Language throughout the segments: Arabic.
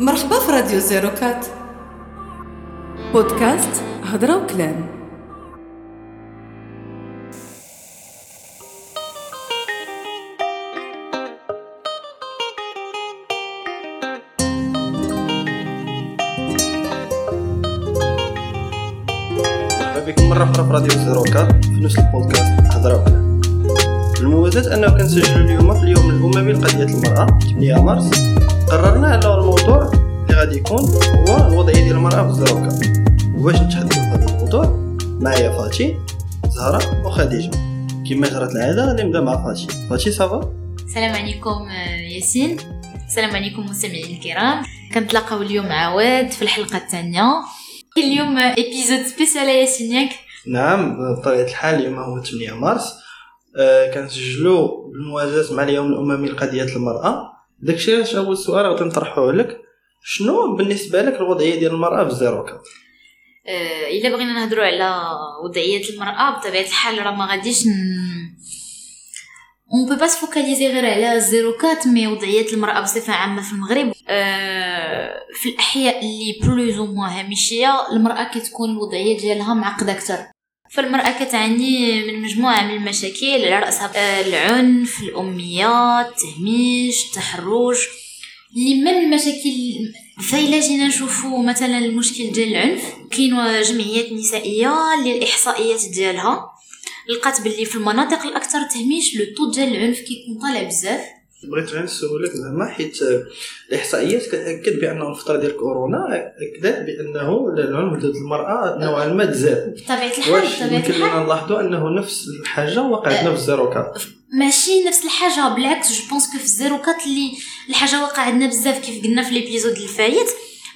مرحبا في راديو زيرو كات. بودكاست هضرة وكلام مرحبا مرة أخرى في راديو زيروكا في نفس البودكاست هضرة وكلام الموازاة أنه كنسجلو اليوم في اليوم الأممي لقضية المرأة 8 مارس. قررنا أنه الموضوع اللي غادي يكون هو الوضعية ديال المرأة في زيروكا وباش نتحدثوا هذا الموضوع معايا فاتي زهرة وخديجة. كما جرت العادة غادي نبدا مع فاتي. فاتي ça va السلام عليكم آه، ياسين. السلام عليكم مستمعين الكرام. كنتلاقاو اليوم عواد في الحلقة الثانية. اليوم épisode spécial ياسين ياك نعم بطبيعة الحال اليوم هو 8 مارس. آه كنسجلو بالموازاة مع اليوم الأممي لقضية المرأة. داكشي علاش أول سؤال غادي نطرحوه لك. شنو بالنسبة لك الوضعية ديال المرأة في زيروكا آه، إلا بغينا نهضروا على وضعية المرأة بطبيعة الحال راه ما غاديش. on peut pas focaliser غير على الزيروكات mais وضعية المرأة بصفة عامة في المغرب. آه، في الأحياء اللي plus ou moins هامشية المرأة كتكون الوضعية ديالها معقدة أكثر. فالمرأة كتعاني من مجموعة من المشاكل على رأسها آه، العنف الأميات التهميش التحرش. اللي من المشاكل فإلا جينا نشوفو مثلا المشكل ديال العنف. كاين جمعيات نسائية اللي الإحصائيات ديالها. لقات باللي في المناطق الأكثر تهميش لو طو ديال العنف كيكون طالع بزاف. بغيت غير نسولك زعما حيت الإحصائيات كتأكد بأنه الفترة ديال كورونا أكدت بأنه العنف ضد المرأة نوعا ما تزاد بطبيعة الحال يمكن لنا نلاحظوا أنه نفس الحاجة وقعت لنا في زيروكا ماشي نفس الحاجة بالعكس je pense que في الزيروكات اللي الحاجة واقع عندنا بزاف كيف قلنا في l'épisode اللي فايت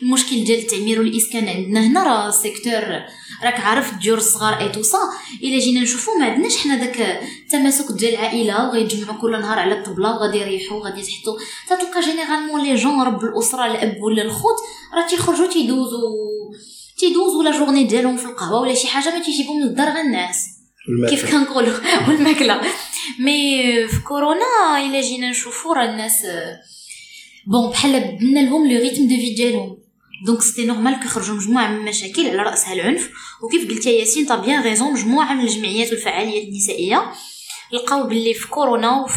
المشكل ديال التعمير والاسكان عندنا هنا راه secteur راك عارف الديور الصغار et tout ça. إلا جينا نشوفو ما عندناش حنا داك التماسك ديال العائلة وغيتجمعوا كل نهار على الطبلة وغادي يريحوا غادي يتحطوا تتلقى généralement les jeunes رب الأسرة الأب ولا الخوت راه تيخرجوا تيدوزوا تيدوزوا la journée ديالهم في القهوة ولا شي حاجة ما تيجيبوا من الدار غير الناس. كيف كنقولوا والماكلة. mais في كورونا إلا جينا نشوفوا راه الناس bon بحال بدلنا لهم le rythme de vie ديالهم. donc c'était normal كيخرجوا مجموعه من المشاكل على راسها العنف وكيف قلت يا ياسين t'as bien raison مجموعه من الجمعيات والفعاليات النسائيه لقاو باللي في كورونا وفي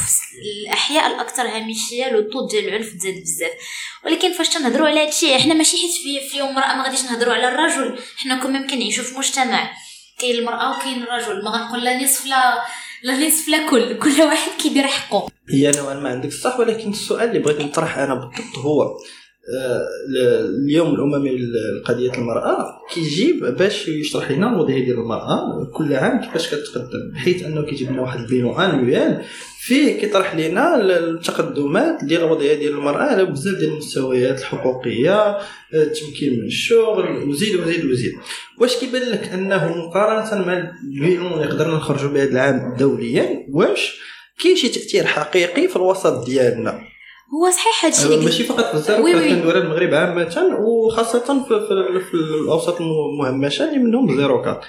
الاحياء الاكثر هامشيه le taux ديال العنف تزاد بزاف ولكن فاش تنهضروا على هادشي إحنا ماشي حيت في, في يوم امراه ما غاديش نهضروا على الرجل حنا كمان كنعيشوا في مجتمع كاين المراه وكاين الرجل ما غنقول لا نصف لا لا نصف لا كل كل واحد كيدير حقه هي نوعا ما عندك الصح ولكن السؤال اللي بغيت نطرح أنا بالضبط هو اليوم الاممي لقضيه المراه كيجيب باش يشرح لنا الوضعيه ديال المرأة كل عام كيفاش كتقدم بحيث أنه كيجيب لنا واحد البينو انويال فيه كيطرح لنا ال- التقدمات ديال الوضعية ديال المرأة على بزاف ديال المستويات الحقوقية آه، التمكين من الشغل وزيد وزيد وزيد. واش كيبان لك أنه مقارنة مع ال bilan اللي قدرنا نخرجوا به العام دوليا واش كاين شي تأثير حقيقي في الوسط ديالنا؟ هو صحيح اللي أيوة، قلت. ماشي فقط في الزرق oui oui. المغرب عامة وخاصة في, في, في الأوساط المهمشة اللي منهم زيروكات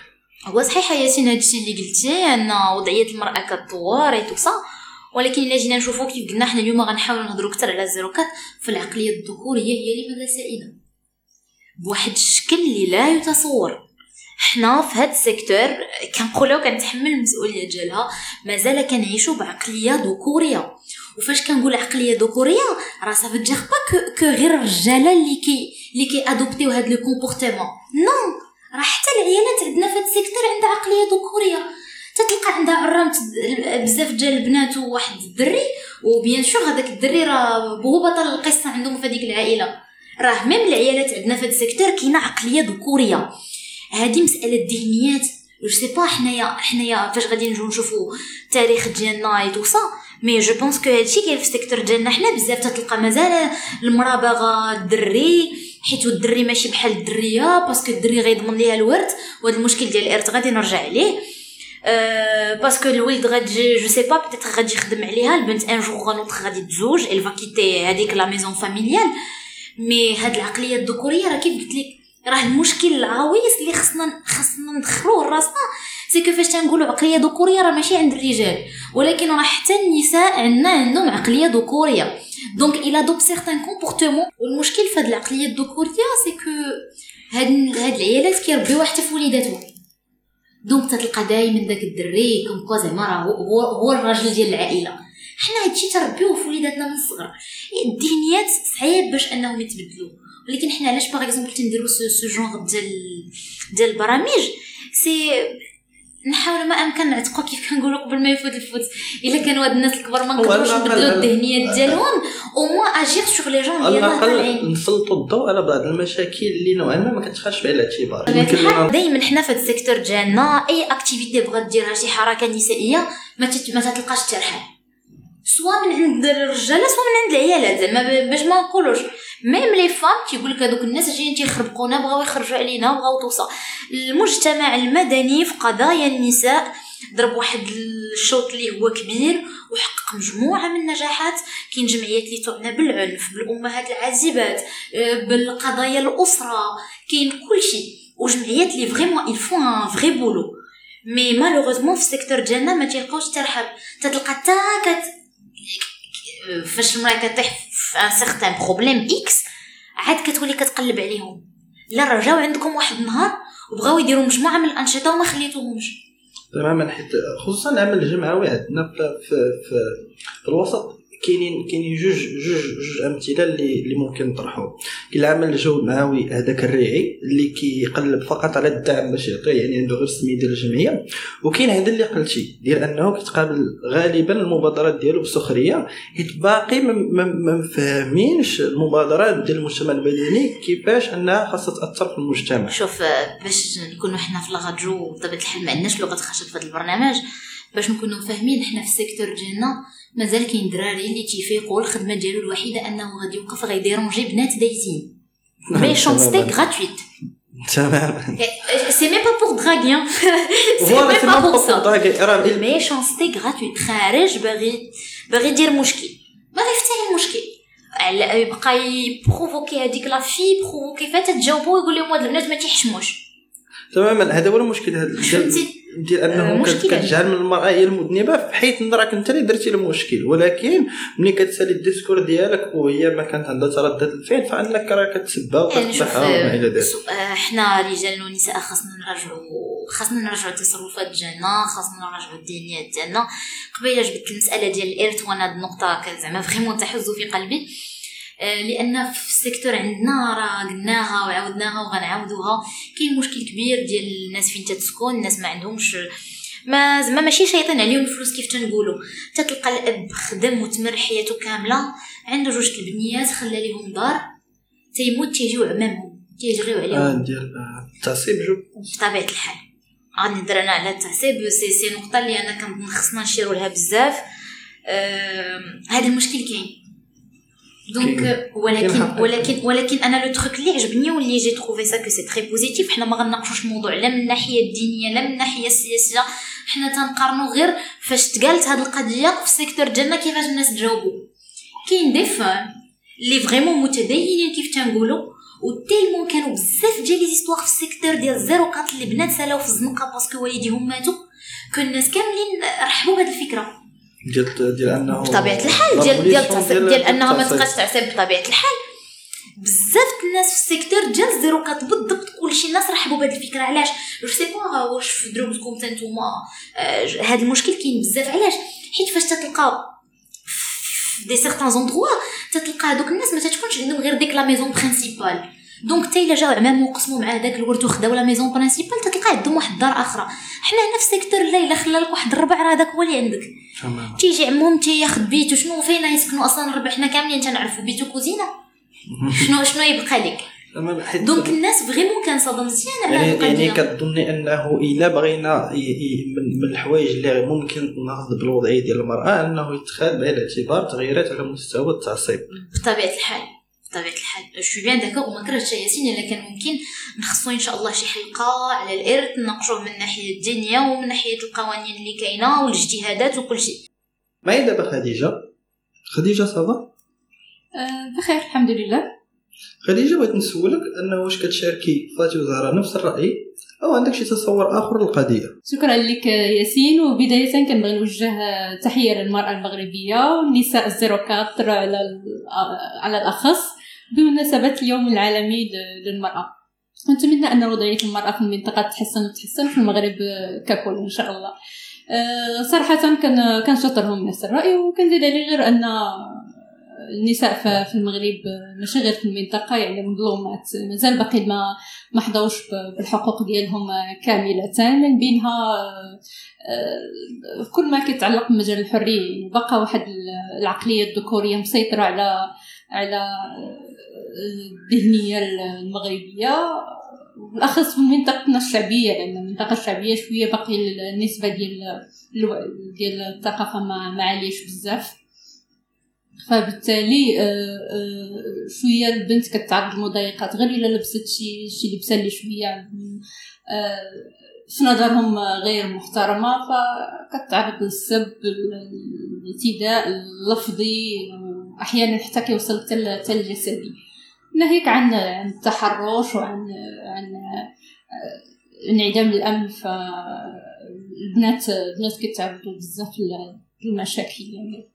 هو صحيح ياسين هادشي اللي قلتي أن وضعية المرأة كتطور اي ولكن إلا جينا نشوفو كيف قلنا حنا اليوم غنحاولوا نهضروا أكثر على الزيروكات فالعقليه الذكوريه هي لماذا سائده بواحد الشكل اللي لا يتصور. حنا في هاد ال secteur كنقولها وكنتحمل المسؤولية ديالها مازال كنعيشوا بعقلية ذكورية. وفاش كنقول عقلية ذكورية راه ça veut dire pas que غير الرجالة اللي كي اللي كي adopt يو هاد le comportement non راه حتى العيالات عندنا في هاد ال secteur عندها عقلية ذكورية. تتلقى عندها عرامت بزاف ديال البنات وواحد الدري و bien sûr هذاك الدري راه هو بطل القصة عندهم في هذيك العائلة. راه même العيالات عندنا في هاد ال secteur كاينة عقلية ذكورية. هذه مسألة ذهنيات. je sais pas حنايا حنايا فاش غادي نجيو نشوفوا التاريخ ديالنا et tout ça mais je pense que هادشي كاين في ال secteur ديالنا. حنا بزاف تتلقى مازال المراه باغا الدري حيت الدري ماشي بحال الدرية parce que الدري غيضمن ليها الورث وهذا المشكل ديال الإرث غادي نرجع عليه. أه parce que الولد غادي je sais pas peut-être غادي يخدم عليها. البنت un jour ou l'autre غادي تزوج va quitter هذيك la maison familiale mais هاد العقليه الذكورية راه كيف قلت لك راه المشكل العويص اللي خصنا خصنا ندخلوه لراسنا. c'est que فاش تنقولوا عقلية ذكوريه راه ماشي عند الرجال. ولكن راه حتى النساء عندنا عندهم عقلية ذكوريه donc elle adopte certains comportements والمشكل في هاد العقلية الذكوريه c'est que هاد هاد العيالات كيربيو حتى في وليداتهم. donc تتلقى دائما داك الدري comme زعما راه هو هو الراجل ديال العائلة. حنا هادشي تربيوه في وليداتنا من الصغر. الذهنيات صعيب باش أنهم يتبدلوا. ولكن حنا علاش par exemple تنديرو ce genre ديال ديال البرامج c'est نحاول ما امكن نعتقوا كيف كنقولوا قبل ما يفوت الفوت. إلا كانوا هاد الناس الكبار ما نقدروش نبدلوا الذهنيات ديالهم au moins agir sur les jeunes ديالنا الأقل نسلطوا الضوء على بعض المشاكل اللي نوعا ما ما كتخافش بعين الاعتبار. دائما حنا في هذا ال secteur ديالنا أي activité بغات ديرها شي حركة نسائية ما تت... ما تلقاش ترحاب سواء من عند الرجاله سواء من عند العيالات زعما باش ما نقولوش. même les femmes تيقول لك هذوك الناس جايين تيخربقونا بغاو يخرجوا علينا بغاو توصل. المجتمع المدني في قضايا النساء ضرب واحد الشوط اللي هو كبير وحقق مجموعة من النجاحات. كاين جمعيات اللي تعنى بالعنف بالأمهات العازبات آه، بالقضايا الأسرة كاين كل شيء. وجمعيات اللي vraiment ils font un vrai boulot mais malheureusement في ال secteur ديالنا ما تيلقاوش ترحاب تتلقى كت فاش المرأة كطيح في un certain problème x عاد كتولي كتقلب عليهم. لا جاو عندكم واحد النهار وبغاو يديروا مجموعة من الأنشطة وما خليتوهمش. تماما حيت خصوصا العمل الجمعوي عندنا في, في, في, في الوسط. كاينين كاينين جوج جوج جوج أمثلة اللي اللي ممكن نطرحهم كاين العمل الجمعوي هذاك الريعي اللي كيقلب فقط على الدعم باش يعطيه يعني عنده غير السمية ديال الجمعية. وكاين هذا اللي قلتي ديال أنه كيتقابل غالبا المبادرات ديالو بسخريه حيت باقي ما- مفاهمينش المبادرات ديال المجتمع المدني كيفاش أنها خاصها تأثر في المجتمع. شوف باش نكونوا حنا في la radio بطبيعه الحال ما عندناش لغة خشب في هذا البرنامج باش نكونوا فاهمين حنا في ال secteur ديالنا مازال كاين دراري اللي تيفيقوا الخدمة ديالو الوحيدة أنه غادي يوقف غي déranger بنات دايزين. méchanceté gratuite تماما. c'est même pas pour draguer. c'est c'est pas pour سا ال méchanceté gratuite خارج باغي باغي يدير مشكل باغي يفتح المشكل على- يبقى ي provoquer هذيك la fille provoquée فات تجاوبو ويقول لهم هاد البنات ما تيحشموش تماما. هذا هو المشكل. هذا فهمتي ديال انه آه، كت- مشكلة. كتجعل من المرأة هي المذنبه في حيث راك أنت اللي درتي المشكل ولكن ملي كتسالي ال discours ديالك وهي ما كانت عندها تردد الفعل فانك راه كتسبها يعني شوف وكتقبحها وما إلى ذلك. آه، حنا رجال ونساء خاصنا نراجعوا خاصنا نراجعوا التصرفات ديالنا خاصنا نراجعوا الذهنيات ديالنا. قبيلة جبت المسألة ديال الإرث وأنا هاد النقطة ك- زعما vraiment تحز في قلبي. آه، لأن في ال secteur عندنا راه قلناها وعاودناها وغنعاودوها. كاين مشكل كبير ديال الناس فين تتسكن الناس ما عندهمش ما زعما ماشي شايطين عليهم الفلوس كيف تنقولوا. تتلقى الأب خدم وتمر حياته كاملة عنده جوج البنيات خلى ليهم دار تيموت تيجيو عمامهم تيجريو عليهم. آه ديال آه، التعصيب جو. بطبيعة الحال. غادي نهضر أنا على التعصيب سي سي نقطة اللي أنا كنظن خصنا نشيرو لها بزاف هذا المشكل كاين. donc ولكن. ولكن ولكن أنا le truc اللي عجبني واللي j'ai trouvé ça que c'est très positif حنا ما غنناقشوش الموضوع لا من الناحيه الدينيه لا من الناحيه السياسيه حنا تنقارنوا غير فاش تقالت هذه القضية في ال secteur ديالنا كيفاش الناس تجاوبوا كاين des femmes اللي vraiment متدينين كيف تنقولوا و tellement كانوا بزاف ديال les histoires في ال secteur ديال zéro quatre اللي بنات سالاو في الزنقه parce que والديهم ماتوا كل الناس كاملين رحبوا بهذه الفكرة ديال ديال أنه بطبيعة الحال ديال ديال ديال أنها ما. تبقاش تعصب بطبيعة الحال. بزاف د الناس في ال secteur ديال zéro quatre بالضبط كلشي الناس رحبوا بهذه الفكرة علاش؟ je sais pas واش في دروبكم حتى نتوما؟ آه، هذا المشكل كاين بزاف علاش؟ حيت فاش تتلقاو dans certains endroits تتلقى هذوك الناس ما تتكونش عندهم غير ديك la maison principale donc حتى إلا جاو عمام وقسموا مع هذاك الورد وخداو la maison principale تتلقى عندهم واحد الدار أخرى حنا هنا في ال secteur لا إلا خلى لك واحد الربع راه هذاك هو اللي عندك. تماما تيجي عمهم تياخد بيتو شنو فين يسكنوا أصلا ربع حنا كاملين تنعرفوا بيتو كوزينة. شنو شنو يبقى لك؟ donc الناس vraiment كنصدم مزيان على يعني يعني كتظني أنه إلا بغينا من, من الحوايج اللي ممكن ناخذ بالوضعية ديال المرأة أنه يتخذ بعين الاعتبار تغييرات على مستوى التعصيب. بطبيعة الحال. بطبيعة الحال. je suis bien d'accord وما كرهتش ياسين إلا كان ممكن نخصو إن شاء الله شي حلقة على الإرث نناقشوه من الناحيه الدينيه ومن ناحية القوانين اللي كاينة والاجتهادات وكل شيء. ما هي دابا خديجة؟ خديجة ça va آه، بخير الحمد لله. خديجة بغيت نسولك انه واش كتشاركي فاتي وزهره نفس الرأي؟ أو عندك شي تصور آخر للقضية؟ شكرا لك ياسين. وبداية كنبغي نوجه تحية للمرأة المغربية والنساء الزيروكاتر على على الأخص. بمناسبة اليوم العالمي للمرأة. ونتمنى أن وضعية المرأة في المنطقة تتحسن وتتحسن في المغرب ككل إن شاء الله. أه، صراحة كان كنشاطرهم نفس الرأي وكنزيد عليه غير أن النساء في المغرب ماشي غير في المنطقة يعني مظلومات مازال باقي ما ما بالحقوق ديالهم كاملة من بينها آه، كل ما كيتعلق بمجال الحرية يعني واحد العقلية الذكورية مسيطرة على على آه، الذهنية المغربية. بالاخص في منطقتنا الشعبية لأن المنطقة الشعبية شوية باقي النسبة ديال ديال الثقافة ما ما عاليش بزاف. فبالتالي آه، آه، شوية البنت كتعرض للمضايقات. غير إلا لبست شي شي لبسة اللي شوية في نظرهم غير محترمة فكتعرض للسب الاعتداء اللفظي واحيانا حتى كيوصل حتى الجسدي ناهيك عن عن التحرش وعن عن آه، انعدام الأمن فالبنات البنات كيتعرضوا بزاف للمشاكل يعني.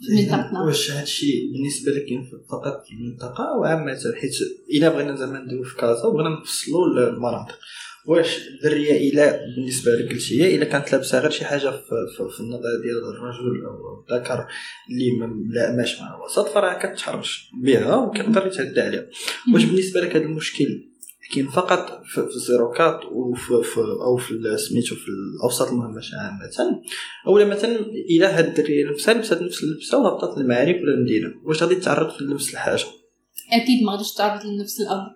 في منطقتنا واش هادشي بالنسبة لك فقط في المنطقة؟ أو عامه حيت إلا بغينا زعما ندويو في كازا وبغينا نفصلوا المناطق. واش الدريه الا بالنسبة لك قلتي هي إلا كانت لابسة غير شي حاجة في, في, النظر ديال الرجل أو الذكر اللي ما ملائماش مع الوسط فراه كتحرش بها وكيقدر يتعدى عليها. واش بالنسبة لك هذا المشكل؟ كاين فقط في الزيروكات وفي في أو في سميتو في الأوساط المهمشه عامة. أولا مثلا إلا هاد الدريه نفسها لبسات نفس اللبسة وهبطت للمعارف ولا المدينة. واش غادي تعرض في نفس الحاجة أكيد ما غاديش تعرض لنفس الأمر.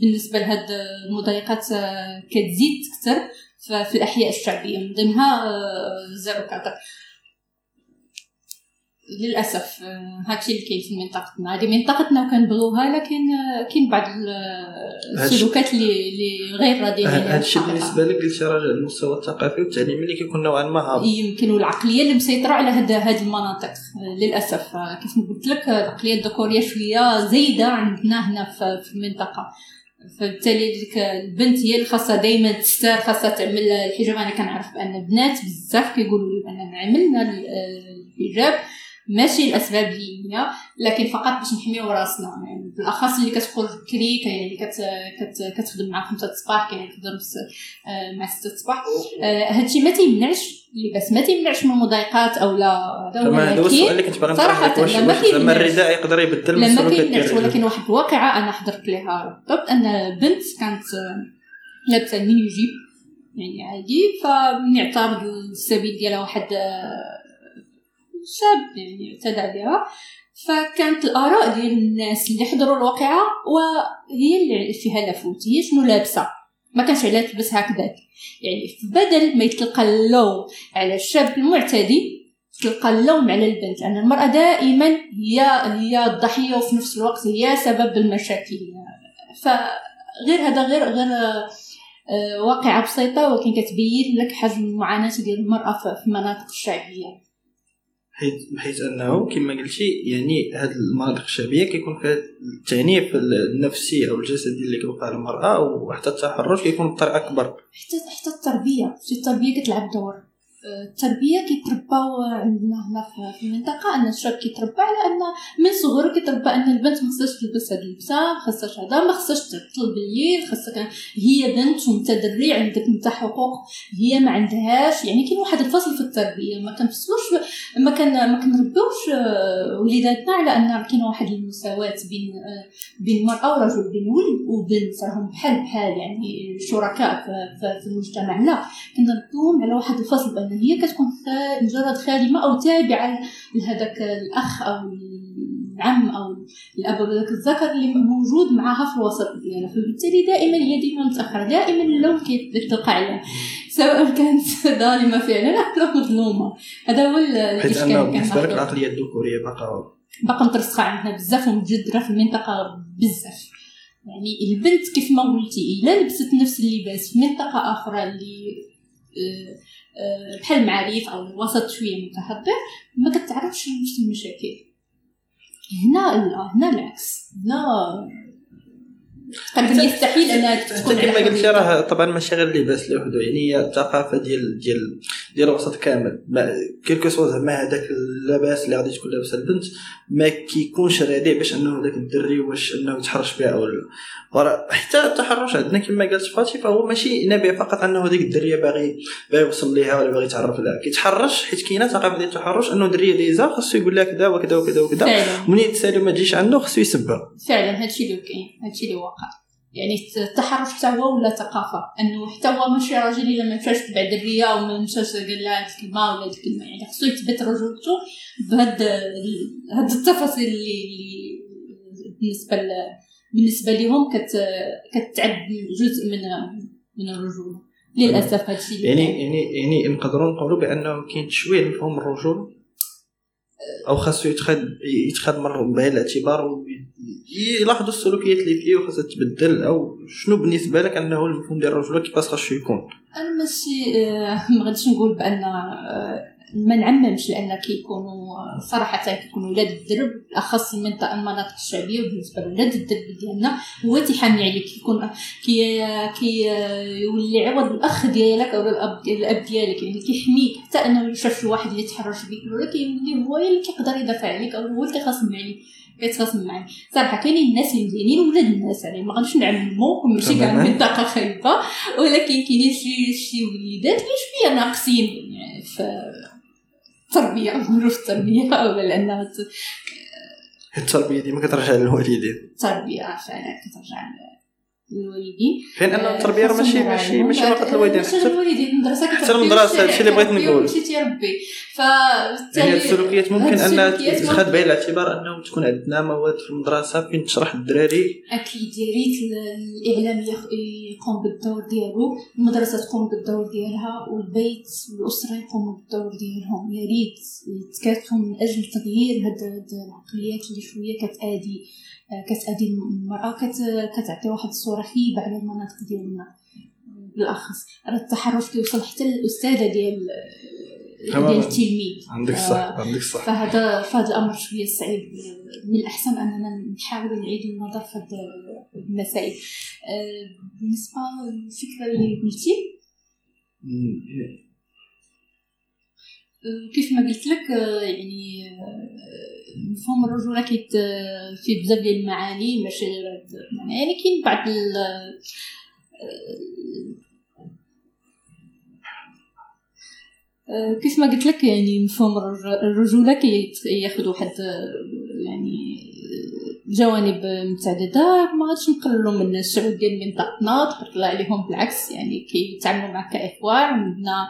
بالنسبة لهاد المضايقات آه، كتزيد تكثر في الأحياء الشعبية. من ضمنها آه، zéro quatre للأسف آه، هادشي اللي كاين في منطقتنا هذه منطقتنا وكنبغيوها لكن آه، كاين بعض ال- هادشي- السلوكات اللي اللي غير راضيين عليها الحقيقة. بالنسبة لك قلتي راجع للمستوى الثقافي والتعليمي اللي كيكون نوعا ما هابط. يمكن والعقلية اللي مسيطرة على هاد هاد المناطق آه، للأسف. كيف ما قلت لك العقلية الذكورية شوية زايدة عندنا هنا في المنطقة. فبالتالي ديك البنت هي اللي خاصها دائما تستار خاصها تعمل الحجاب. أنا كنعرف بأن البنات بزاف كيقولوا لي باننا عملنا ال- الحجاب. ماشي الأسباب دينيه لكن فقط باش نحميو راسنا. يعني بالأخص اللي كتخرج بكري كاين اللي كت كت كتخدم مع خمسة الصباح كاين اللي كتخدم آه، مع ستة الصباح. آه، هادشي ما تيمنعش اللباس ما تيمنعش من المضايقات أو لا هذا فما هذا هو السؤال ولكن اللي كنت باغي صراحة نطرح لك واش لا، ما واش زعما كاينش. الرداء يقدر يبدل من لا ما السلوكات كاينش ديال ولكن واحد الواقعة أنا حضرت لها بالضبط أن بنت كانت لابسه ال mini-jupe يعني عادي فمن اعترض السبيل ديالها واحد آه، شاب يعني اعتدى عليها. فكانت الآراء ديال الناس اللي حضروا الواقعة وهي اللي فيها لافوت هي شنو لابسة. ما كانش عليها تلبس هكذاك. يعني بدل ما يتلقى اللوم على الشاب المعتدي تلقى اللوم على البنت لأن المرأة دائما هي هي الضحية وفي نفس الوقت هي سبب المشاكل. فغير هذا غير غير آه، واقعة بسيطة ولكن كتبين لك حجم المعاناة ديال المرأة في المناطق الشعبية. حيت بحيث أنه كما قلتي يعني هاد المناطق الشعبية كيكون فيها التعنيف النفسي أو الجسدي اللي كيوقع للمرأة وحتى التحرش كيكون بطريقة أكبر. حتى حتى التربية. شي التربية كتلعب دور. التربية كيترباو عندنا هنا في- المنطقة أن الشاب كيتربى على أن من صغره كيتربى أن البنت ما خصهاش تلبس هاد اللبسة ما خصهاش هذا ما تعطل بالليل خاصها هي بنت وأنت دري عندك أنت حقوق هي ما عندهاش. يعني كاين واحد الفصل في التربية ما كنفصلوش ما كان ما كنربيوش آه، وليداتنا على أن كاين واحد المساواة بين آه، بين المرأة ورجل بين ولد وبنت. راهم بحال بحال يعني شركاء في- المجتمع. لا كنربيوهم على واحد الفصل بأن هي كتكون مجرد خادمة أو تابعة لهذاك الأخ أو العم أو الأب أو ذاك الذكر اللي موجود معها في الوسط ديالها. فبالتالي دائما هي ديما متأخرة. دائما اللوم كيتلقى عليها. سواء كانت ظالمة فعلا أو مظلومة. هذا هو الإشكال اللي بالنسبة لك. العقلية الذكورية باقا باقا مترسخة عندنا بزاف ومتجذرة في المنطقة بزاف. يعني البنت كيف ما قلتي إلا لبست نفس اللباس في منطقة أخرى اللي آه، بحال المعارف أو الوسط شوية متحضر ما كتعرفش لنفس المشاكل. هنا لا هنا العكس. هنا يستحيل انها تكون كما حرية. راه طبعا ماشي غير اللباس لوحدو يعني هي الثقافة ديال ديال ديال الوسط كامل. كيلكو سوا زعما هذاك اللباس اللي غادي تكون لابسة البنت ما كيكونش رادع باش أنه ذاك الدري واش أنه يتحرش بها أو لا. حتى التحرش عندنا كما قالت فاتي فهو ماشي نابع فقط أنه ديك الدريه باغي باغي يوصل ليها ولا باغي يتعرف لها. كيتحرش حيت كاينة ثقافة ديال التحرش أنه دريه ديزا خاصو يقول لها كذا وكذا وكذا وكذا ومنين تسالي ما تجيش عنده خاصو يسبها. فعلا هادشي اللي كاين هادشي اللي واقع. يعني التحرش حتى هو ولا ثقافة؟ أنه حتى هو ماشي راجل الا ما مشاش تبع دريه أو ما مشاش قال لها الكلمة ولا هاد الكلمة. يعني خصو يثبت رجولته بهاد هاد التفاصيل اللي اللي بالنسبة ل... بالنسبة لهم كت كتعد جزء من من الرجولة. للأسف هادشي يعني كاين. يعني يعني نقدروا نقولوا بانه كاين تشويه لمفهوم الرجوله أو خاصو يتخذ يتخذ مر بعين الاعتبار ويلاحظوا السلوكيات اللي فيه وخاصها تبدل أو شنو بالنسبة لك أنه المفهوم ديال الرجوله كيفاش خاصو يكون؟ أنا ماشي آه، ما غاديش نقول بأن آه، ما نعممش لأن كيكونوا صراحة كيكونوا ولاد الدرب بالاخص المنطقة المناطق الشعبية وبالنسبه لولاد الدرب ديالنا هو تيحامي عليك. كيكون كي كي يولي عوض الأخ ديالك أو الأب الأب ديالك يعني كيحميك حتى أنه شاف شي واحد اللي تحرش بك ولا كيولي هو اللي كيقدر يدافع عليك أو هو اللي كيخاصم عليك كيتخاصم معاك. صراحة كاينين الناس اللي مزيانين ولاد الناس يعني ما غاديش نعممو ماشي كاع. المنطقة خايبة ولكن كاينين شي شي وليدات اللي شوية ناقصين يعني في التربية نقولوا في التربية ولا لأنها ت- التربية ديما كترجع للوالدين التربيه فعلا كترجع للوالدين فين؟ ان التربية راه ماشي ماشي ماشي فقط الوالدين حتى الوالدين المدرسة حتى المدرسة، هادشي اللي بغيت نقول. ماشي تيربي ف يعني السلوكيات ممكن أنها تتخذ بعين الاعتبار انه تكون عندنا مواد في المدرسة فين تشرح الدراري. أكيد يا ريت ال- الإعلام يقوم بالدور ديالو المدرسة تقوم بالدور ديالها والبيت والأسرة يقوموا بالدور ديالهم يا ريت يتكاتفوا من أجل تغيير هاد العقليات اللي شوية كتادي آه، كتادي المرأة كت- كتعطي واحد الصورة خيبه على المناطق ديالنا بالاخص راه التحرش كيوصل حتى للأستاذة ديال. ديال التلميذ عندك آه، الصح عندك الصح فهذا فهذا الامر شوية صعيب. من الأحسن أننا نحاول نعيد النظر في هذه المسائل. آه، بالنسبة للفكرة اللي قلتي؟ آه، كيف ما قلت لك آه، يعني آه، مفهوم الرجولة كيت آه، فيه بزاف ديال المعاني ماشي غير يعني كاين بعض كيف ما قلت لك يعني مفهوم الرج- الرجولة كياخذ واحد آه، يعني آه، جوانب متعددة ما غاديش نقللوا من الشعوب ديال منطقتنا تبارك الله عليهم بالعكس يعني كيتعاملوا معك كإخوان عندنا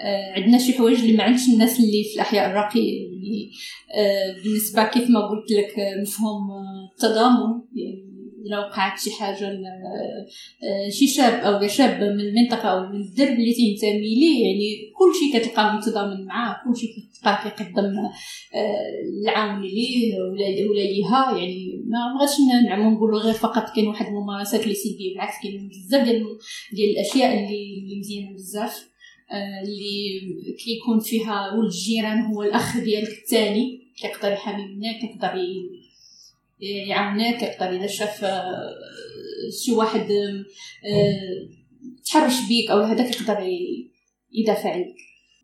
آه، عندنا شي حوايج اللي ما عندش الناس اللي في الأحياء الراقية يعني آه، بالنسبة كيف ما قلت لك آه، مفهوم آه، التضامن يعني لو وقعت شي حاجة آه، شي شاب أو شاب من المنطقة أو من الدرب اللي تينتمي ليه يعني كلشي كتلقاه متضامن معاه كلشي كتلقاه كيقدم آه، العون ليه ولا ولا ليها يعني ما غاديش نعمو نقولوا غير فقط كاين واحد الممارسات اللي سلبيه بالعكس كاين بزاف ديال ديال الأشياء اللي اللي مزيانة بزاف آه، اللي كيكون فيها ولد الجيران هو الأخ ديالك الثاني كيقدر يحامي منك كيقدر يعاونك يقدر اذا شاف شي واحد تحرش بيك أو هذاك يقدر يدافع عليك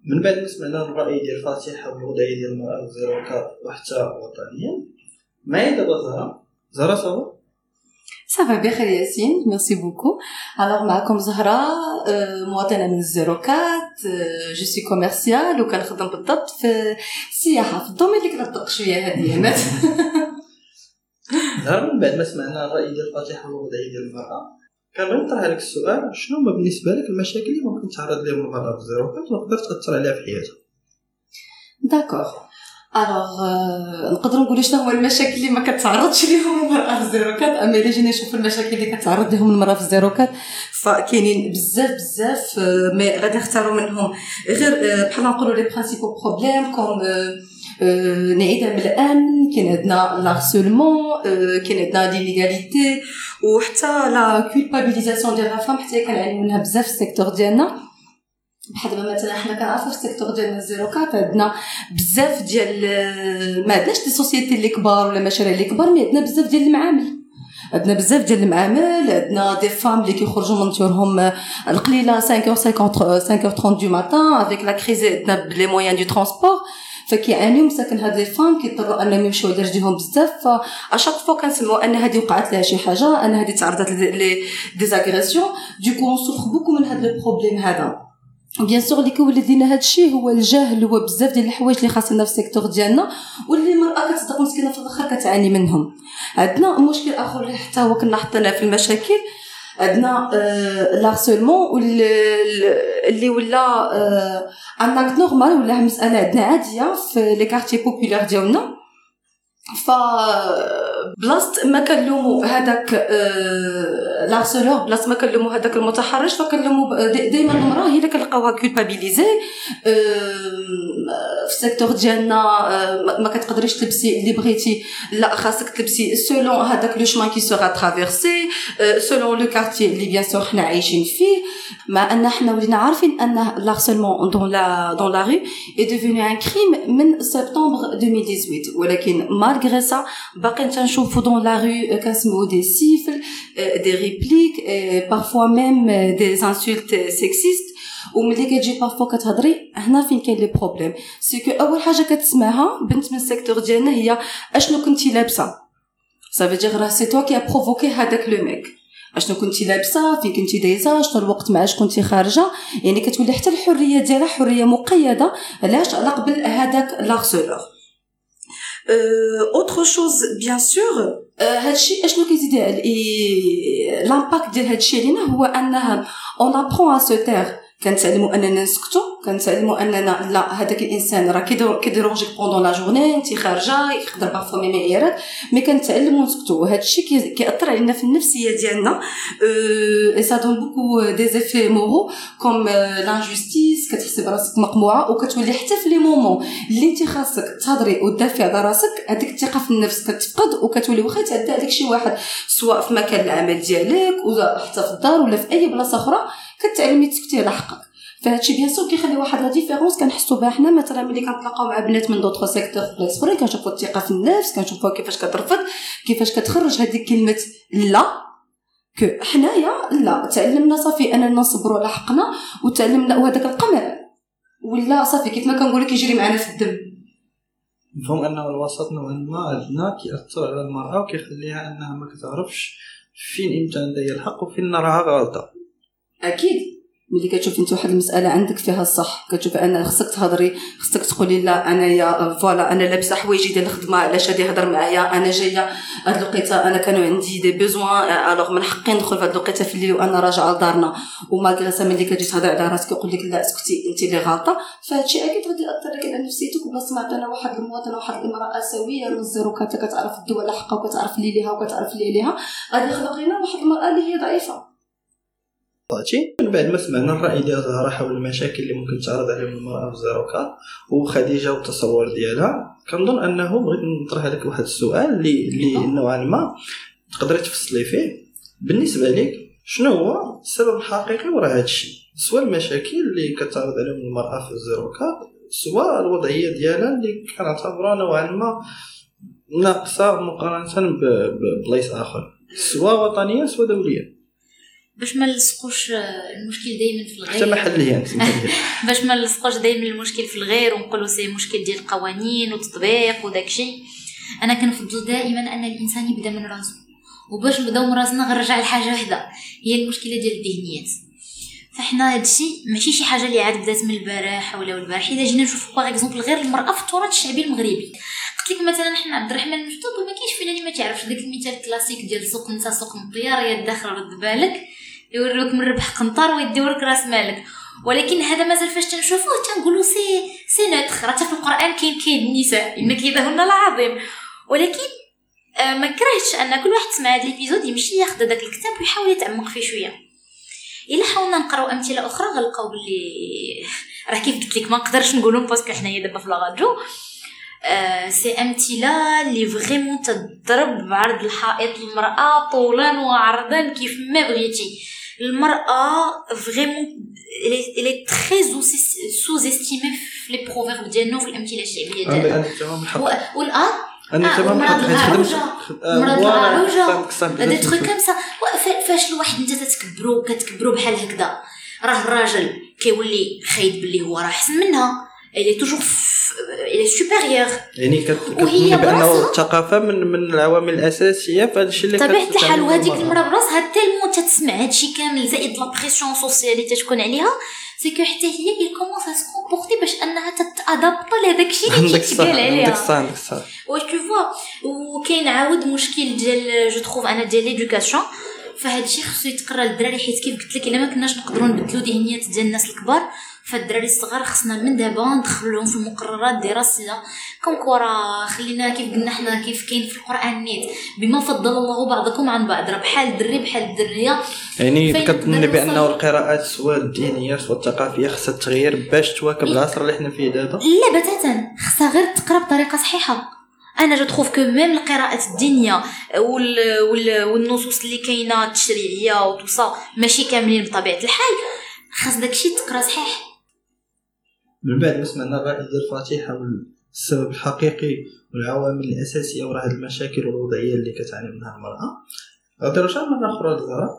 من بعد ما سمعنا الرأي ديال فاتحه والوضعيه ديال المراه زيروكا وحتى وطنيا معايا دابا زهره زهرة صافا؟ Bien, Khalia Yassine. Merci beaucoup. Alors, معكم زهرة مواطنة من ال zéro quatre je suis commerciale وكنخدم بالضبط في السياحة في ال domaine اللي كنطبق شوية هاد الأيامات زهره من بعد ما سمعنا الرأي ديال فاتحة والوضعية ديال المرأة كان نطرح عليك السؤال شنو هما بالنسبة لك المشاكل اللي ممكن تعرض لهم المرأة في zéro quatre وتقدر تأثر عليها في حياتها. d'accord alors آه، نقدر نقول شنو هما المشاكل اللي ما كتعرضش ليهم المرأة في ال zéro quatre أما إلا جينا نشوف المشاكل اللي كتعرض لهم المرأة في ال zéro quatre فكاينين بزاف بزاف آه، mais غادي نختاروا منهم. غير آه، بحال نقولوا les principaux problèmes comme نعيدها من الامن كاين عندنا l'harcèlement كاين عندنا l'inégalité وحتى la culpabilisation ديال la femme حتى كنعانيو منها بزاف في ال secteur ديالنا. بحال دابا مثلا حنا كنعرفوا في ال secteur ديالنا ال zéro quatre عندنا بزاف ديال ما عندناش des sociétés اللي كبار ولا مشاريع اللي كبار mais عندنا بزاف ديال المعامل. عندنا بزاف ديال المعامل عندنا des femmes اللي كيخرجوا من ديورهم القليلة 5h50 5h30 du matin avec la crise عندنا ب les moyens de transport فكيعانيو مساكن هاد les femmes كيضطروا انهم يمشيو على رجليهم بزاف. ف chaque fois كنسمعوا ان هادي وقعت لها شي حاجة ان هادي تعرضت les agressions donc on souffre beaucoup من هاد le problème هذا. bien sûr اللي كيولد لينا هذا الشيء هو الجهل هو بزاف ديال الحوايج اللي خاصنا في ال secteur ديالنا واللي المرأة كتصدق مسكينة في الآخر كتعاني منهم. عندنا مشكل آخر اللي حتى هو كنا حطيناه في المشاكل. عندنا l'harcèlement اللي ولا un acte normal ولا مسألة عندنا عادية في les quartiers populaires ديالنا. ف بلاصه ما كنلومو هذاك l'harceleur بلاصه ما كنلومو هذاك المتحرش فكنلومو دائما المراه هي اللي كنلقاوها culpabilisée في السيكتور ديالنا ما كتقدريش تلبسي اللي بغيتي لا خاصك تلبسي selon هذاك le chemin qui sera traversé selon le quartier اللي bien sûr حنا عايشين فيه. مع أن حنا ولينا عارفين أن l'harcèlement dans la dans la rue est devenu un crime من سبتمبر 2018 ولكن malgré ça باقي تنشوفوا dans la rue كنسمعوا des sifflets des répliques parfois même des insultes sexistes وملي كتجي parfois كتهضري هنا فين كاين le problème c'est que اول حاجة كتسمعها بنت من ال secteur ديالنا هي اشنو كنتي لابسه صافي دير راه c'est toi qui provoquais هذاك le mec اشنو كنتي لابسه فين كنتي دايزه شنو الوقت مع اش كنتي خارجه يعني كتولي حتى الحريه ديالها حريه مقيده علاش على قبل هذاك l'harceleur autre chose bien sûr هادشي اشنو كيزيد l'impact ديال هادشي علينا هو انه on apprend à se taire كنتعلموا أننا نسكتوا كنتعلموا أننا لا هذاك الإنسان راه كيديرونجيك pendant la journée انت خارجة يقدر parfois même عيارات mais كنتعلموا نسكتوا. وهذا الشيء كيأثر علينا في النفسية ديالنا. et ça donne beaucoup d'effets moraux comme l'injustice كتحسي براسك مقموعة وكتولي حتى في les moments اللي انت خاصك تهضري وتدافعي على راسك هذيك الثقة في النفس كتفقد وكتولي واخا تعدى عليك شي واحد سواء في مكان العمل ديالك ولا حتى في الدار ولا في أي بلاصة أخرى كتعلمي تسكتي على حقك فهادشي bien sûr كيخلي واحد la différence كنحسوا بها. حنا مثلا ملي كنتلاقاو مع بنات من d'autres secteurs بلايص اخرين كنشوفوا الثقة في النفس كنشوفوا كيفاش كترفض كيفاش كتخرج هذيك كلمة لا. que حنايا لا تعلمنا صافي أننا نصبروا على حقنا وتعلمنا وهذاك القمع ولا صافي كيف ما كنقول لك يجري معنا في الدم. نفهم أنه الوسط نوعا ما عندنا كيأثر على المرأة وكيخليها أنها ما كتعرفش فين إمتى عندها الحق وفين راها غلطه أكيد. ملي كتشوفي أنت واحد المسألة عندك فيها الصح كتشوفي ان خصك تهضري خصك تقولي لا انايا voilà أنا لابسه حوايجي ديال الخدمة علاش غادي يهضر معايا أنا جاية هاد الوقيتة أنا كانوا عندي des besoins alors من حقي ندخل في هاد الوقيتة في الليل وأنا راجعة لدارنا. و mais ça ملي كتجي تهضر على راسك يقول لك لا اسكتي أنت اللي غلطة. فهادشي أكيد غادي يأثر لك على نفسيتك. وبلا سمعت أنا واحد المواطنة واحد الامرأة سوية من الزيرو كتعرف الدول حقها وكتعرف اللي ليها وكتعرف اللي عليها غادي يخلق لنا واحد المرأة اللي هي ضعيفة. طاتي من بعد ما سمعنا الرأي ديال زهره حول المشاكل اللي ممكن تعرض عليهم المرأة في الزيروكا وخديجة والتصور ديالها كنظن أنه بغيت نطرح عليك واحد السؤال اللي اللي نوعا ما تقدري تفصلي فيه. بالنسبة لك شنو هو السبب الحقيقي وراء هذا الشيء؟ سواء المشاكل اللي كتعرض عليهم المرأة في الزيروكا سواء الوضعية ديالها اللي كنعتبروها نوعا ما ناقصة مقارنة ببلايص آخر سواء وطنيا سواء دوليا باش ما نلصقوش المشكل دائما في الغير. حتى محليا باش ما نلصقوش دائما المشكل في الغير ونقولوا سي مشكل ديال القوانين والتطبيق وداك الشيء أنا كنفضل دائما أن الإنسان يبدأ من راسه. وباش نبداو من راسنا غنرجع لحاجة واحدة هي المشكلة ديال الذهنيات. فإحنا هادشي ماشي شي حاجة اللي عاد بدات من البارح ولا البارح. الا جينا نشوفوا par exemple غير المرأة في التراث الشعبي المغربي. قلت لك مثلا حنا عبد الرحمن مجدود ما كاينش فينا اللي ما تعرفش داك المثال الكلاسيك ديال سوق انت سوق الطيار يا داخل رد بالك. يوريوك من ربح قنطار ويديورك راس مالك. ولكن هذا مازال فاش تنشوفوه تنقولوا c'est c'est notre راه في القرآن كاين كاين النساء ان كيدهن العظيم. ولكن آه ما كرهتش أن كل واحد سمع هذا ال épisode يمشي ياخذ داك الكتاب ويحاول يتعمق فيه شوية. إلا حاولنا نقراو أمثلة أخرى غنلقاو بلي راه كيف قلت لك ما نقدرش نقولهم parce que حنايا دابا في la radio آه c'est أمثلة اللي vraiment تضرب بعرض الحائط المرأة طولا وعرضا كيف ما بغيتي. المرأة vraiment elle est très sous-estimée في les proverbes ديالنا وفي الأمثلة الشعبية ديالنا. والان أنا تمام. فهمتك صافي. هذا تخوي كامسا فاش الواحد انت تتكبرو كتكبرو بحال هكذا. راه الراجل كيولي خايب باللي هو راه احسن منها. الي توجور سوبيريور يعني كتظن بأنه الثقافه من من العوامل الأساسية في هذا الشيء اللي كتعمل الحال وهذيك المرأة. المرا براسها تالمو تتسمع هادشي كامل زائد لا بريسيون سوسيال اللي تتكون عليها. سي كو حتى هي il كومونس ا سكومبورتي باش أنها تتادابط لهداك الشيء اللي الصح تيتقال عندك عليها. الصح عندك الصح واش تو فوا وكاين عاود مشكل ديال je trouve أنا ديال l'éducation فهاد الشيء خصو يتقرا للدراري حيت كيف قلت لك إلا ما كناش نقدروا نبدلوا ذهنيات ديال الناس الكبار فالدراري الصغار خصنا من دابا ندخلوا لهم في المقررات الدراسيه comme quoi راه خلينا كيف قلنا حنا كيف كاين في القرآن نيت. بما فضل الله بعضكم عن بعض راه بحال الدري بحال الدريه يعني كتظن بانه؟ القراءات سواء الدينية سواء الثقافية خصها تغير باش تواكب العصر اللي حنا فيه دابا؟ لا بتاتا. خصها غير تقرأ بطريقة صحيحة. أنا je trouve que même القراءات الدينية وال... وال... والنصوص اللي كاينة التشريعية و tout ça ماشي كاملين بطبيعة الحال. خاص داكشي تقرأ صحيح. من بعد ما سمعنا الرأي ديال فاتحة والسبب الحقيقي والعوامل الأساسية وراء هذه المشاكل والوضعية اللي كتعاني منها المرأة. غادي نرجع مرة أخرى لزهرة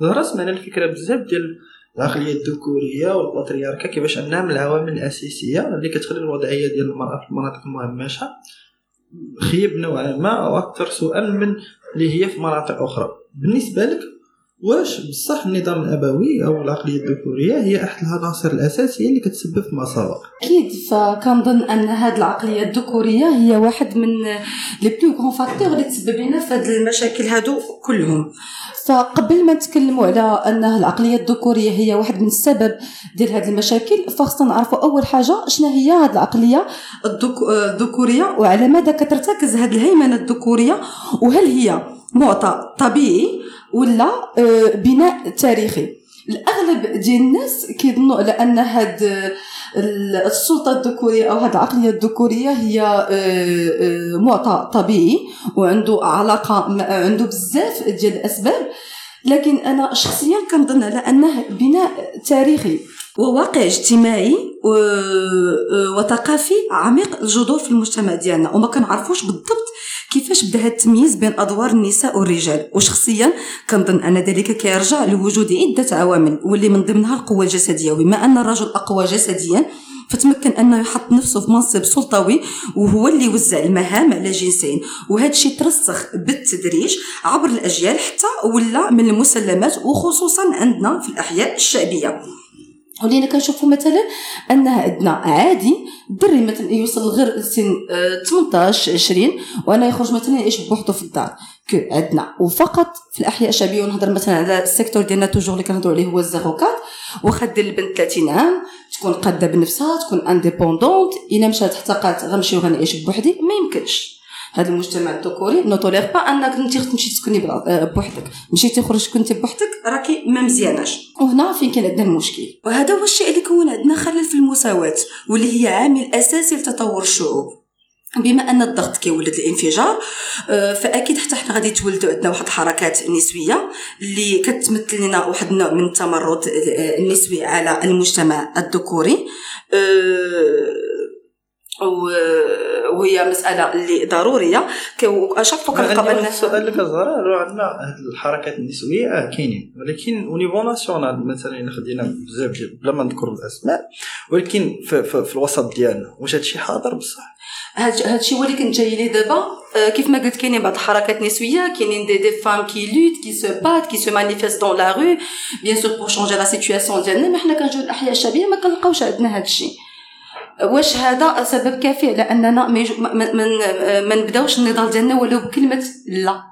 زهرة سمعنا الفكرة بزاف ديال العقلية الذكورية والبطريركة كيفاش أنها من العوامل الأساسية اللي كتخلي الوضعية ديال المرأة في المناطق المهمشة خيب نوعا ما أو أكثر سوءا من اللي هي في مناطق أخرى. بالنسبة لك واش بصح النظام الأبوي أو العقلية الذكورية هي أحد العناصر الأساسية اللي كتسبب في مساوئ أكيد فكنظن أن هذه العقلية الذكورية هي واحد من les plus grands facteurs اللي تسبب لنا في هذه المشاكل هادو كلهم. فقبل ما نتكلموا على أن العقلية الذكورية هي واحد من السبب ديال هذه المشاكل فخصنا نعرفوا أول حاجة شنو هي هذه العقلية الذك- الذكورية وعلى ماذا كترتكز هذه الهيمنة الذكورية وهل هي معطى طبيعي ولا آه، بناء تاريخي. الأغلب ديال الناس كيظنوا على أن هاد ال- السلطة الذكورية أو هاد العقلية الذكورية هي آه، آه، معطى طبيعي وعنده علاقة عنده بزاف ديال الأسباب. لكن أنا شخصيا كنظن على أنه بناء تاريخي. وواقع اجتماعي و- وثقافي عميق الجذور في المجتمع ديالنا. وما كنعرفوش بالضبط كيفاش بدا هذا التمييز بين أدوار النساء والرجال. وشخصيا كنظن أن ذلك كيرجع لوجود عدة عوامل واللي من ضمنها القوة الجسدية. وبما أن الرجل أقوى جسديا فتمكن أنه يحط نفسه في منصب سلطوي وهو اللي يوزع المهام على جنسين. وهذا الشيء ترسخ بالتدريج عبر الأجيال حتى ولا من المسلمات وخصوصا عندنا في الأحياء الشعبية. ولينا كنشوفوا مثلا أن عندنا عادي الدري مثلا يوصل غير آه، 18 20 وأنا يخرج مثلا يعيش بوحده في الدار. كو عندنا. وفقط في الأحياء الشعبيه ونهضر مثلا على ال secteur ديالنا toujours اللي كنهضروا عليه هو الزيروكات. واخا دير البنت 30 عام تكون قادة بنفسها تكون indépendante إلا مشات احتقات غنمشي وغنعيش بوحدي ما يمكنش. هذا المجتمع الذكوري ne tolère pas انك انت تمشي تسكني آه، بوحدك. مشيتي خرج كنتي بوحدك راكي ما مزياناش. وهنا فين كاين عندنا المشكل؟ وهذا هو الشيء اللي كون عندنا خلل في المساواة واللي هي عامل أساسي لتطور الشعوب. بما أن الضغط كيولد الانفجار آه، فأكيد حتى حنا غادي تولدوا عندنا واحد الحركات نسوية اللي كتمثل لنا واحد النوع من التمرد آه، النسوي على المجتمع الذكوري. وهي مسألة اللي ضروريه عندي القبل واحد السؤال لك زهرة. لو عندنا هاد الحركات النسوية آه كاينين. ولكن أو نيفو ناسيونال مثلا إلا خدينا بزاف ديال بلا ما نذكر الأسماء ولكن في, في, في الوسط ديالنا واش هادشي حاضر بصح؟ هاد هادشي هو اللي كنت جاي ليه دابا. آه، كيف ما قلت كاينين بعض الحركات النسوية. كاينين des des femmes qui luttent qui se battent qui se manifestent dans la rue bien sûr pour changer la situation ديالنا mais حنا كنجيو الأحياء الشعبية ما كنلقاوش عندنا هادشي. واش هذا سبب كافي؟ على اننا ما نبداوش النضال ديالنا ولو بكلمة لا.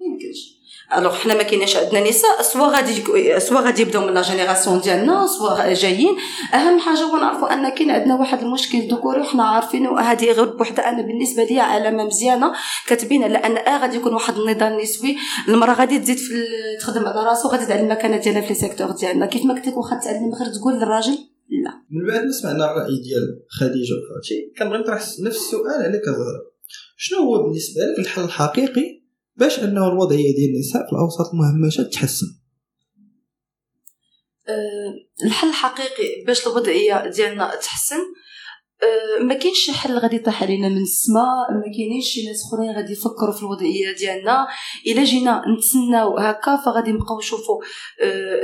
يمكنش. alors حنا ما كايناش عندنا نساء سوا غادي سوا غادي يبداو من la génération ديالنا soit جايين. أهم حاجة هو نعرفوا أن كاين عندنا واحد المشكل. ذكوري وحنا عارفينه وهذه غير بوحدها. أنا بالنسبة لي علامه مزيانة كتبين على أن أه غادي يكون واحد النضال نسوي. المرأة غادي تزيد في تخدم على راسو غادي تعلم المكانة ديالها في لي سيكتور ديالنا. كيف ما قلت لك واخا تعلم غير تقول للراجل لا. من بعد ما سمعنا الرأي ديال خديجة وفاتي كنبغي نطرح نفس السؤال عليك زهرة شنو هو بالنسبة لك الحل الحقيقي باش أنه الوضعية ديال النساء في الأوساط المهمشه تحسن؟ أه، الحل الحقيقي باش الوضعية ديالنا تحسن أه، ما كاينش حل غادي يطيح علينا من السماء ما كاينينش شي ناس أخرين غادي يفكروا في الوضعية ديالنا. إلا جينا نتسناو هكا فغادي نبقاو نشوفوا أه،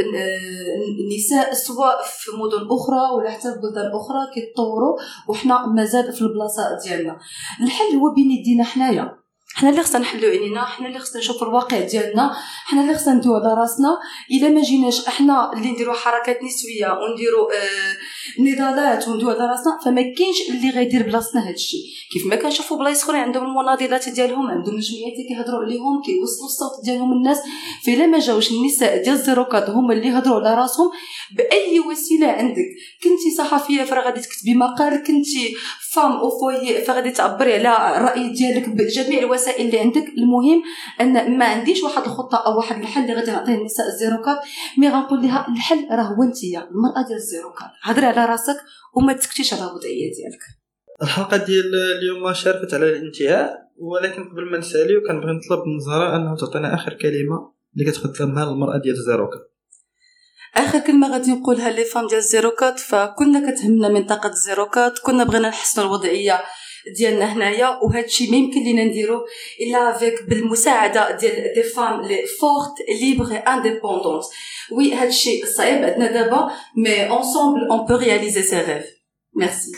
النساء سواء في مدن أخرى ولا حتى في بلدان أخرى كيتطوروا وحنا مازال في البلاصة ديالنا. الحل هو بين يدينا حنايا. حنا اللي خصنا نحلو عينينا حنا اللي خصنا نشوفو الواقع ديالنا حنا اللي خصنا ندويو على راسنا. إلا ما جيناش إحنا اللي نديرو حركات نسوية ونديرو آه نضالات وندويو على راسنا فما كاينش اللي غيدير بلاصتنا هادشي كيف ما كنشوفو بلايص اخرين عندهم المناضلات ديالهم عندهم الجمعيات اللي كيهضروا عليهم كيوصلوا الصوت ديالهم الناس فإلا ما جاوش النساء ديال الزيروكات هما اللي يهضروا على راسهم بأي وسيلة عندك؟ كنتي صحفية فراه غادي تكتبي مقال كنتي femme au foyer فغادي تعبري على الراي ديالك بجميع الوسائل اللي عندك. المهم أن ما عنديش واحد الخطة أو واحد الحل اللي غادي نعطيه النساء الزيروكات mais غنقول لها الحل راه هو أنتيا المرأة ديال الزيروكات هضري على راسك وما تسكتيش على الوضعية ديالك. الحلقة ديال اليوم شارفت على الانتهاء ولكن قبل ما نساليو كنبغي نطلب من زهرة انه تعطينا آخر كلمة اللي كتقدمها للمرأة ديال الزيروكات آخر كلمة غادي نقولها les femmes ديال زيروكات فكنا كتهمنا منطقة زيروكات كنا بغينا نحسنوا الوضعية ديالنا هنايا وهذا الشيء ما يمكن لينا نديرو إلا avec بالمساعدة ديال des femmes les fortes libres indépendantes oui هذا الشيء صعيب عندنا دابا mais ensemble on peut réaliser ces rêves merci